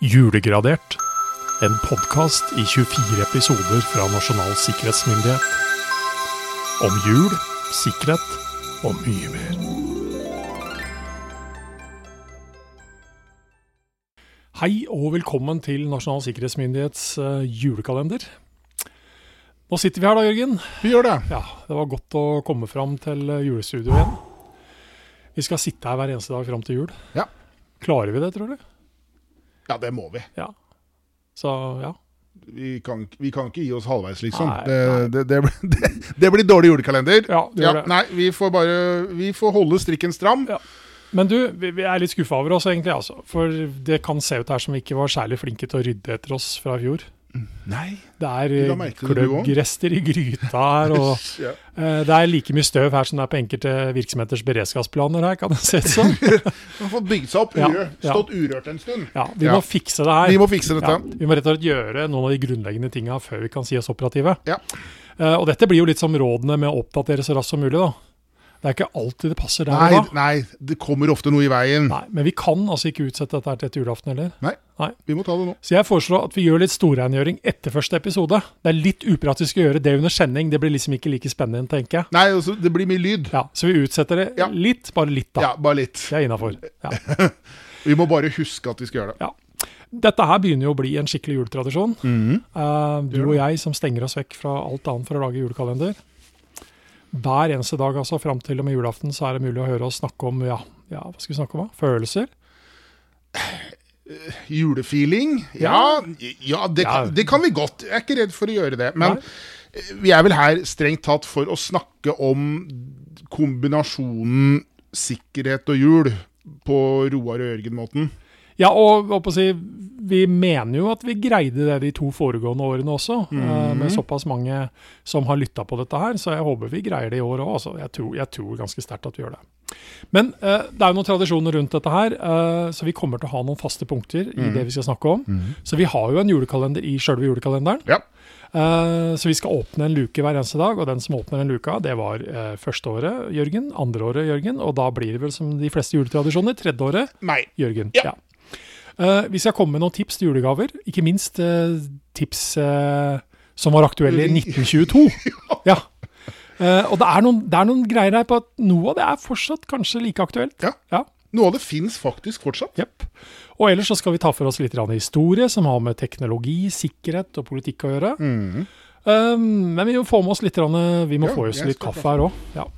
Julegradert. En podkast i 24 episoder fra Nasjonal sikkerhetsmyndighet. Om jul, sikkerhet og mye mer. Hei og velkommen til Nasjonal sikkerhetsmyndighets eh, julekalender. Nå sitter vi her da, Jørgen. Vi gjør det. Ja, Det var godt å komme fram til eh, julestudio igjen. Vi skal sitte her hver eneste dag fram til jul. Ja. Klarer vi det, tror du? Ja, det må vi. Ja. Så ja. Vi kan, vi kan ikke gi oss halvveis, liksom. Nei, det, nei. det, det, det, det blir dårlig julekalender. Ja, det. Nei, vi får bare Vi får holde strikken stram. Ja. Men du, vi, vi er litt skuffa over oss, egentlig. altså. For det kan se ut her som vi ikke var særlig flinke til å rydde etter oss fra i fjor. Nei. Det er gløggrester i gryta her, og Ja. uh, det er like mye støv her som det er på enkelte virksomheters beredskapsplaner her, kan det se ut som. Har fått bygd seg opp, Ja, ja. stått urørt en stund. Ja, Vi må fikse det her. Vi må fikse dette. Vi må rett og slett gjøre noen av de grunnleggende tinga før vi kan si oss operative. Ja. Eh, og dette blir jo litt som rådene med å oppdatere så raskt som mulig. da. Det er ikke alltid det passer der Nei, og da. nei, det kommer ofte noe i veien. Nei, Men vi kan altså ikke utsette dette til etter julaften heller. Nei. Nei. Vi må ta det nå. Så jeg foreslår at vi gjør litt storrengjøring etter første episode. Det er litt upraktisk å gjøre det under sending. Det blir liksom ikke like spennende, tenker jeg. Nei, altså, det blir mye lyd. Ja, Så vi utsetter det Ja. litt, bare litt, da. Ja, bare litt. Det er innafor. Ja. Vi må bare huske at vi skal gjøre det. Ja. Dette her begynner jo å bli en skikkelig juletradisjon. Mm -hmm. uh, du og jeg som stenger oss vekk fra alt annet for å lage julekalender. Hver eneste dag altså, fram til og med julaften så er det mulig å høre oss snakke om ja, ja hva skal vi snakke om? da? Følelser. Julefeeling? Ja, ja, det, kan, det kan vi godt. Jeg er ikke redd for å gjøre det. Men Nei. eh, vi er vel her strengt tatt for å snakke om kombinasjonen sikkerhet og jul på Roar og Jørgen-måten. Ja, og å si, vi mener jo at vi greide det de to foregående årene også, eh, Mhm. med såpass mange som har lytta på dette her. Så jeg håper vi greier det i år òg. Altså. Jeg, tror- jeg tror ganske sterkt at vi gjør det. Men uh, det er jo noen tradisjoner rundt dette her, uh, så vi kommer til å ha noen faste punkter i Mhm. det vi skal snakke om. Så vi har jo en julekalender i sjølve julekalenderen. Ja. Så vi skal åpne en luke hver eneste dag, og den som åpner den luka, det var første året Jørgen, andre året Jørgen, og da blir det vel som de fleste juletradisjoner, tredje året Nei. Jørgen. Ja. Ja. Eh, vi skal komme med noen tips til julegaver. Ikke minst eh, tips eh, som var aktuelle i 1922. ja. Eh, og det er, noen, det er noen greier her på at noe av det er fortsatt kanskje like aktuelt. Ja. Ja. Noe av det fins faktisk fortsatt. Yep. Og ellers så skal vi ta for oss litt historie som har med teknologi, sikkerhet og politikk å gjøre. Mm. Um, men vi må få med oss litt, vi må Ja, få i oss litt kaffe her òg. Ja.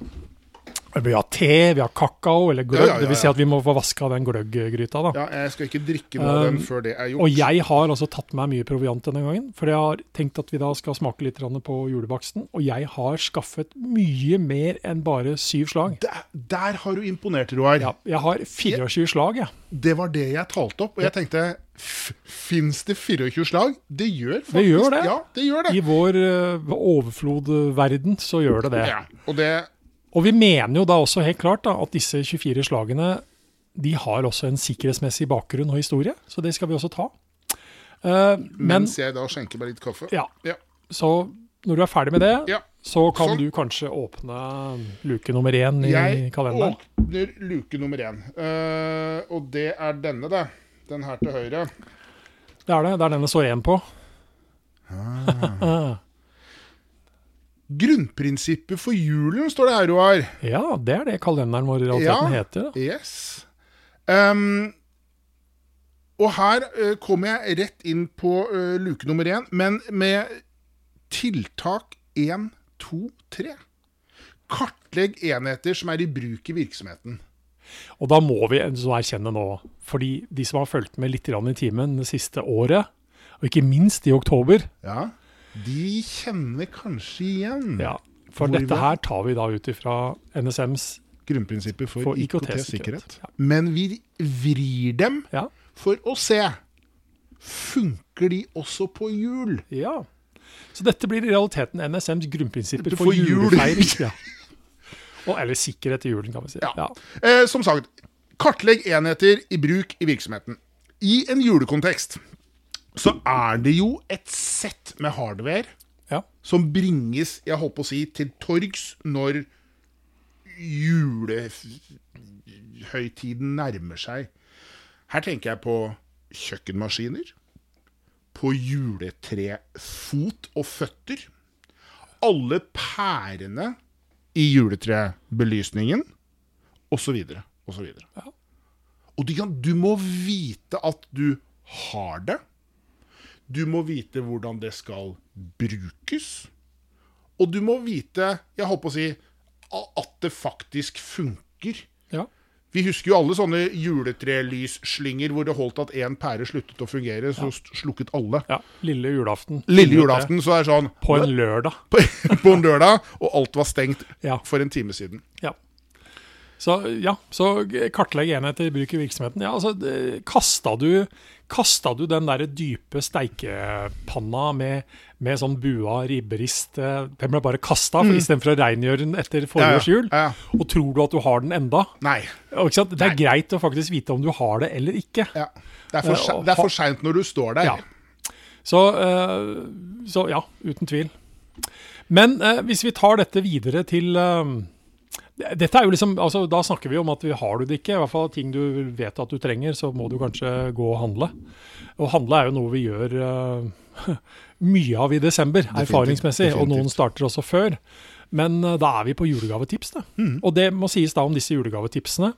Vi har te, vi har kakao eller gløgg. Ja, ja, ja, Det vil si at vi må få vaska den gløgggryta. da. Ja, jeg skal ikke drikke noe av den Um, før det er gjort. Og jeg har altså tatt meg mye proviant denne gangen, for jeg har tenkt at vi da skal smake litt på julebaksten. Og jeg har skaffet mye mer enn bare syv slag. der, der har du imponert, Roar. Ja, jeg har 24 slag, jeg. Det var det jeg talte opp. Og jeg tenkte Fins det 24 slag? Det gjør faktisk Det gjør det. Ja, det gjør det. I vår uh, overflodverden så gjør det det. Ja, og det Og vi mener jo da også helt klart da, at disse 24 slagene de har også en sikkerhetsmessig bakgrunn og historie, så det skal vi også ta. Eh, men Mens jeg da skjenker meg litt kaffe. ja, Ja. så når du er ferdig med det, Ja. så kan så. du kanskje åpne luke nummer én i Jeg kalenderen. åpner luke nummer én. uh, og det er denne, da. Den her til høyre. Det er det. Det er den det står én på. Grunnprinsippet for julen, står det her, Roar. Ja, det er det kalenderen vår i realiteten Ja. heter. Da. Yes. Um, og her uh, kommer jeg rett inn på uh, luke nummer én, men med tiltak én, to, tre. Kartlegg enheter som er i bruk i virksomheten. Og da må vi så erkjenne nå, fordi de som har fulgt med litt i timen det siste året, og ikke minst i oktober, Ja, De kjenner kanskje igjen ja, for Hvor dette her tar vi da ut ifra NSMs grunnprinsipper for, For IKT-sikkerhet. Ja. Men vi vrir dem Ja. for å se. Funker de også på hjul? ja. Så dette blir i realiteten NSMs grunnprinsipper for, For jul. julefeiring. ja. Og, eller sikkerhet i julen, kan vi si. Ja. Ja. Eh, som sagt, kartlegg enheter i bruk i virksomheten. I en julekontekst så er det jo et sett med hardware Ja. som bringes, jeg håper å si, til torgs når julehøytiden nærmer seg. Her tenker jeg på kjøkkenmaskiner, på juletrefot og føtter, alle pærene i juletrebelysningen, osv., osv. Ja. Og du, kan, du må vite at du har det. Du må vite hvordan det skal brukes. Og du må vite, jeg holdt på å si, at det faktisk funker. Ja. Vi husker jo alle sånne juletrelysslynger hvor det holdt at én pære sluttet å fungere, så ja. slukket alle. ja. Lille julaften. Lille julaften så er det sånn På en lørdag. på, en lørdag, og alt var stengt Ja. for en time siden. Ja. Så ja, så kartlegg enheter bruk i virksomheten. Ja, altså, kasta du, kasta du den der dype steikepanna med, med sånn bua ribberist eh, Den ble bare kasta mm. istedenfor å rengjøre den etter forrige års jul? Ja, ja. Og tror du at du har den enda? Nei. Og? Det er greit å faktisk vite om du har det eller ikke. Ja. Det er for, se- det er for seint når du står der. Ja. Så, eh, så ja, uten tvil. Men eh, hvis vi tar dette videre til eh, dette er jo liksom, altså Da snakker vi om at vi har du det ikke, i hvert fall ting du vet at du trenger, så må du kanskje gå og handle. Og handle er jo noe vi gjør uh, mye av i desember, erfaringsmessig. Og noen starter også før. Men uh, da er vi på julegavetips. Da. Mm. Og det må sies da om disse julegavetipsene.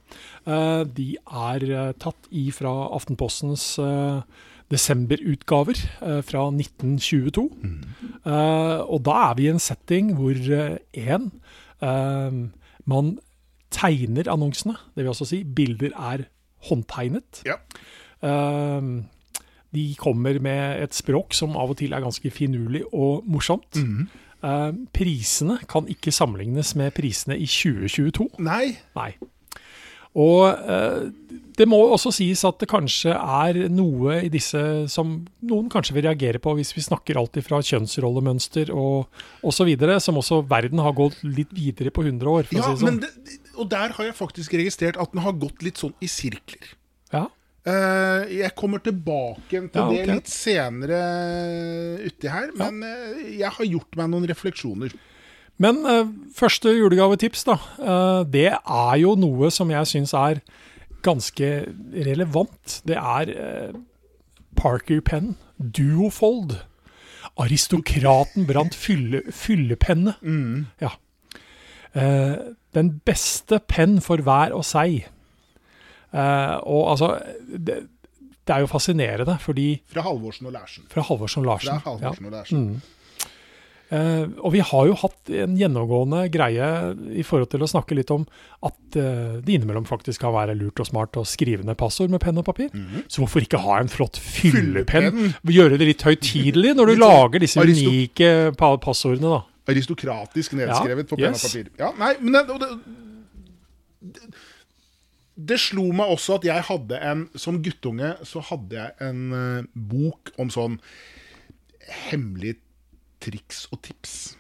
Uh, de er eh, tatt ifra Aftenpostens eh, desemberutgaver eh, fra 1922. Eh, og da er vi i en setting hvor én man tegner annonsene, det vil altså si bilder er håndtegnet. Ja. Uh, de kommer med et språk som av og til er ganske finurlig og morsomt. Mm -hmm. uh, prisene kan ikke sammenlignes med prisene i 2022. Nei. Nei. Og eh, det må også sies at det kanskje er noe i disse som noen kanskje vil reagere på hvis vi snakker alltid fra kjønnsrollemønster og osv., som også verden har gått litt videre på 100 år. Ja, si sånn. det, og der har jeg faktisk registrert at den har gått litt sånn i sirkler. Ja. Eh, jeg kommer tilbake til Ja, det litt senere uti her, men eh, jeg har gjort meg noen refleksjoner. Men eh, første julegavetips, da. eh, det er jo noe som jeg syns er ganske relevant. Det er eh, Parker Pen Duofold. Aristokraten brant fylle, fyllepenne. Ja. Eh, den beste penn for hver og seg. Eh, og altså det, det er jo fascinerende, fordi Fra Halvorsen og Larsen. Fra Halvorsen og Larsen. Fra Halvorsen og Larsen. Eh, og vi har jo hatt en gjennomgående greie i forhold til å snakke litt om at uh, det innimellom faktisk kan være lurt og smart å skrive ned passord med penn og papir. Så hvorfor ikke ha en flott fyllepenn? Fyllepenn. Gjøre det litt høytidelig når du sånn lager disse aristo- unike passordene, da. Aristokratisk nedskrevet på penn og papir. Ja, nei, men det, det, det, det slo meg også at jeg hadde en Som guttunge så hadde jeg en uh, bok om sånn hemmelige triks og tips.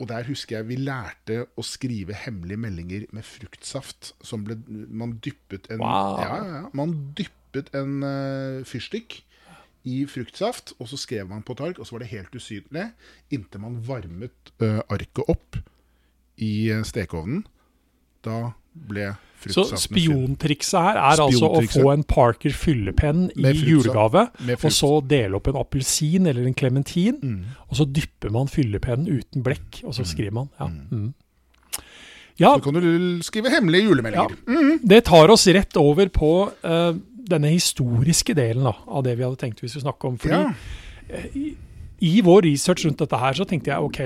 Og der husker jeg vi lærte å skrive hemmelige meldinger med fruktsaft. Som ble Man dyppet en Wow. ja, ja, Man dyppet en uh, fyrstikk i fruktsaft, og så skrev man på et ark, og så var det helt usynlig inntil man varmet uh, arket opp i eh, stekeovnen. Da ble Så spiontrikset her er altså å få en Parker fyllepenn i julegave, og så dele opp en appelsin eller en klementin, Mm. og så dypper man fyllepennen uten blekk, og så skriver man. Ja. Mm. Ja, Så kan du skrive hemmelige julemeldinger. Det tar oss rett over på uh, denne historiske delen da, av det vi hadde tenkt vi skulle snakke om. Fordi Ja. I, vår research rundt dette her, så tenkte jeg ok,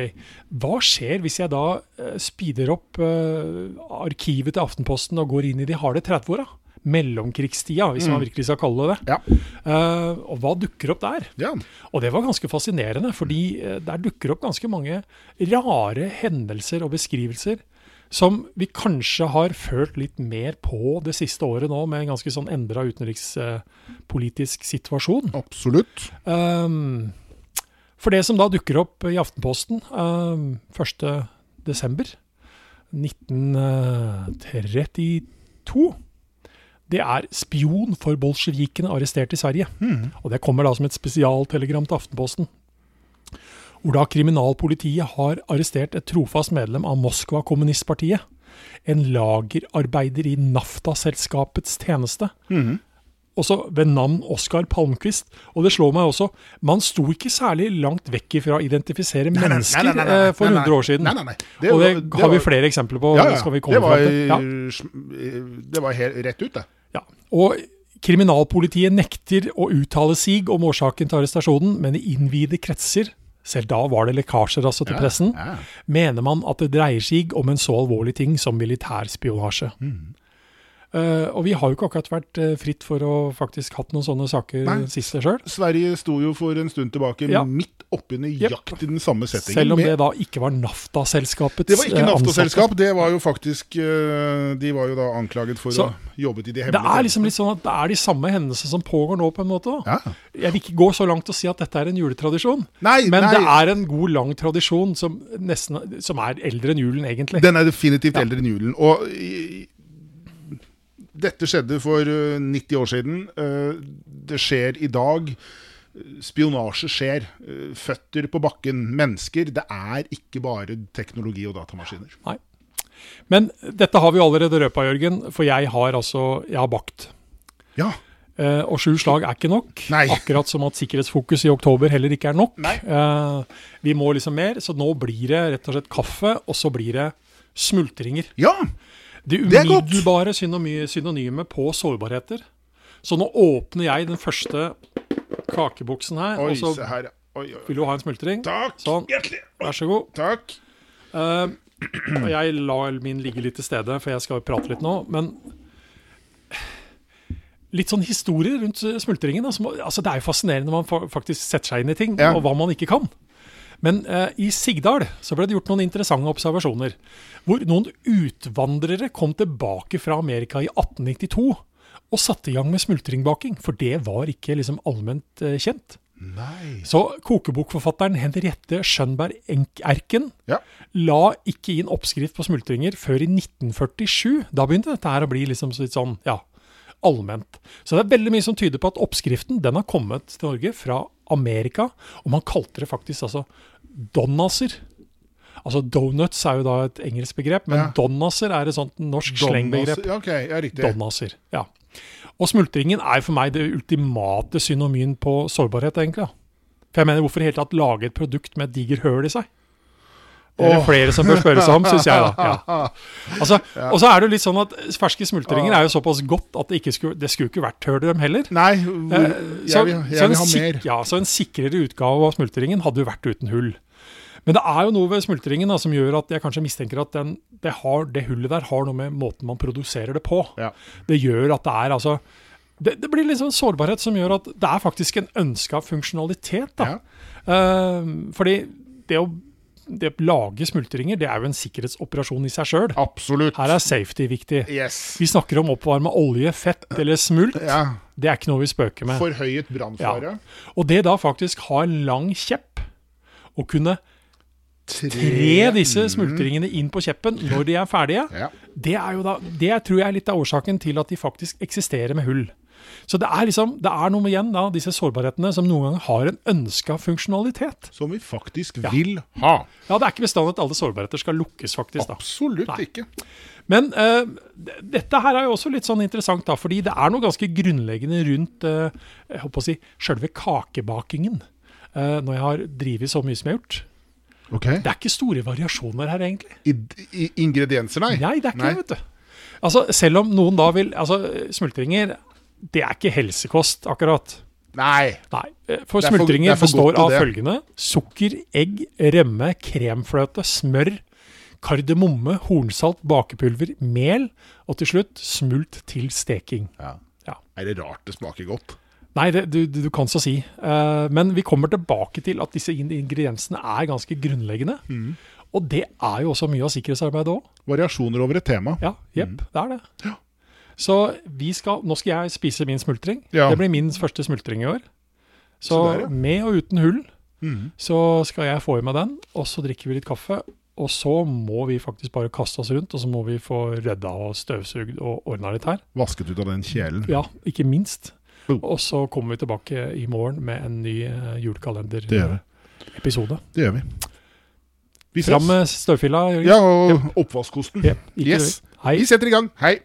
hva skjer hvis jeg da eh, speeder opp eh, arkivet til Aftenposten og går inn i de harde 30-åra? Mellomkrigstida, hvis man virkelig skal kalle det det. Ja. Uh, og hva dukker opp der? ja. Og det var ganske fascinerende, fordi der dukker opp ganske mange rare hendelser og beskrivelser som vi kanskje har følt litt mer på det siste året nå, med en ganske sånn endra utenrikspolitisk situasjon. Absolutt. Um, for det som da dukker opp i Aftenposten um, 1. desember 1932, det er spion for bolsjevikene arrestert i Sverige. Og det kommer da som et spesialtelegram til Aftenposten. Hvor da kriminalpolitiet har arrestert et trofast medlem av Moskva kommunistpartiet. En lagerarbeider i Nafta-selskapets tjeneste. Også ved navn Oskar Palmquist. Og det slår meg også, man sto ikke særlig langt vekk ifra å identifisere Nei, mennesker nei, nei, nei, eh, for nei, nei. 100 år siden. Det og det, det har vi flere eksempler på. Ja, ja. det var. Ja. det var helt rett ut, det. Ja. Og kriminalpolitiet nekter å uttale sig om årsaken til arrestasjonen, men i innvide kretser, selv da var det lekkasjer altså til pressen, mener man at det dreier seg om en så alvorlig ting som militærspionasje. Mm. Eh, og vi har jo ikke akkurat vært uh, fritt for å faktisk hatt noen sånne saker Nei. siste sjøl. Sverige sto jo for en stund tilbake Ja. midt oppi nøyaktig den samme settingen. Selv om det da ikke var NAFTA-selskapets ansatte. det var ikke eh, NAFTA-selskap, det var jo faktisk uh, De var jo da anklaget for Så- å jobbe jobbet i de Det er liksom litt sånn at det er de samme hendelsene som pågår nå, på en måte. Ja. Jeg vil ikke gå så langt og si at dette er en juletradisjon, Nei, men nei, det er en god, lang tradisjon som, nesten, som er eldre enn julen, egentlig. den er definitivt eldre enn julen. Og dette skjedde for eh, 90 år siden. Eh, det skjer i dag. Spionasje skjer. Eh, Føtter på bakken. Mennesker. Det er ikke bare teknologi og datamaskiner. Nei. Men dette har vi allerede røpa, Jørgen, for jeg har altså jeg har bakt. Ja. Eh, og sju slag er ikke nok. Nei. Akkurat som at sikkerhetsfokus i oktober heller ikke er nok. Eh, vi må liksom mer, så nå blir det rett og slett kaffe, og så blir det smultringer. ja. Det Det umiddelbare synonymet på sårbarheter. Så nå åpner jeg den første kakeboksen her, Oi, og så her. Oi, oi, vil du ha en smultring. Takk. Sånn. Hjertelig. Vær så god. Takk. Uh, jeg lar min ligge litt til stede, for jeg skal prate litt nå. Men litt sånn historie rundt smultringen. altså det er jo fascinerende når man faktisk setter seg inn i ting, Ja. og hva man ikke kan. Men eh, i Sigdal så ble det gjort noen interessante observasjoner. Hvor noen utvandrere kom tilbake fra Amerika i 1892 og satte i gang med smultringbaking. For det var ikke liksom allment eh, kjent. Nei. Så kokebokforfatteren Henriette Schønberg Erken Ja. la ikke inn oppskrift på smultringer før i 1947. Da begynte dette her å bli liksom litt sånn, ja, allment. Så det er veldig mye som tyder på at oppskriften den har kommet til Norge fra Amerika, og man kalte det faktisk altså donnaser. Altså donuts er jo da et engelsk begrep, men Ja. donnaser er et sånt norsk slengbegrep. Ja, ja, riktig. Donnaser, ja. Og smultringen er for meg det ultimate synonym på sårbarhet, egentlig. For jeg mener, hvorfor i hele tatt lage et produkt med et diger høl i seg? Det er det flere som bør spørre seg om, syns jeg. da. Ja. Altså, Og så er det litt sånn at ferske smultringer er jo såpass godt at det ikke skulle, det skulle ikke vært høl i dem heller. Nei, Eh, så, jeg vil, så vil ha mer. Ja, så en sikrere utgave av smultringen hadde jo vært uten hull. Men det er jo noe ved smultringen da, som gjør at jeg kanskje mistenker at den, det, har, det hullet der har noe med måten man produserer det på. Ja. Det gjør at det er altså det, det blir liksom sånn sårbarhet som gjør at det er faktisk en ønska funksjonalitet. da. Uh, fordi det å, det å lage smultringer, det er jo en sikkerhetsoperasjon i seg sjøl. Her er safety viktig. Yes. Vi snakker om oppvarma olje, fett eller smult. Ja. Det er ikke noe vi spøker med. Forhøyet brannfare. Og det da faktisk ha en lang kjepp, og kunne tre disse smultringene inn på kjeppen når de er ferdige, Ja. det er jo da, det tror jeg er litt av årsaken til at de faktisk eksisterer med hull. Så det er liksom, det er noe igjen da, disse sårbarhetene som noen ganger har en ønska funksjonalitet. Som vi faktisk Ja. vil ha. Ja, det er ikke bestandig at alle sårbarheter skal lukkes, faktisk. da. Absolutt Nei. ikke. Men uh, dette her er jo også litt sånn interessant, da, fordi det er noe ganske grunnleggende rundt uh, jeg håper å si, selve kakebakingen. Uh, når jeg har drevet så mye som jeg har gjort. Okay. Det er ikke store variasjoner her, egentlig. I, i, ingredienser, nei? Nei, det er ikke Nei. det, vet du. Altså, selv om noen da vil Altså, smultringer, det er ikke helsekost, akkurat. Nei. Nei. eh, For Det er smultringer er for består av det. følgende sukker, egg, rømme, kremfløte, smør, kardemomme, hornsalt, bakepulver, mel, og til slutt smult til steking. Ja. Ja. Er det rart det smaker godt? Nei, det, du, du, kan så si. Uh, men vi kommer tilbake til at disse ingrediensene er ganske grunnleggende. Mm. Og det er jo også mye av sikkerhetsarbeidet òg. Variasjoner over et tema. Ja, jepp, Mm. det er det. Så vi skal, nå skal jeg spise min smultring. Ja. Det blir min første smultring i år. Så, Så der, ja. med og uten hull mm. så skal jeg få i meg den, og så drikker vi litt kaffe. Og så må vi faktisk bare kaste oss rundt, og så må vi få redda og støvsugd og ordna litt her. Vasket ut av den kjelen. Ja, ikke minst. Oh. Og så kommer vi tilbake i morgen med en ny eh, julekalenderepisode. Det vi. Det gjør vi. Vi Fram med støvfilla, Jørgen. Ja, og oppvaskkosten. Yes. Hei. Vi setter i gang. Hei.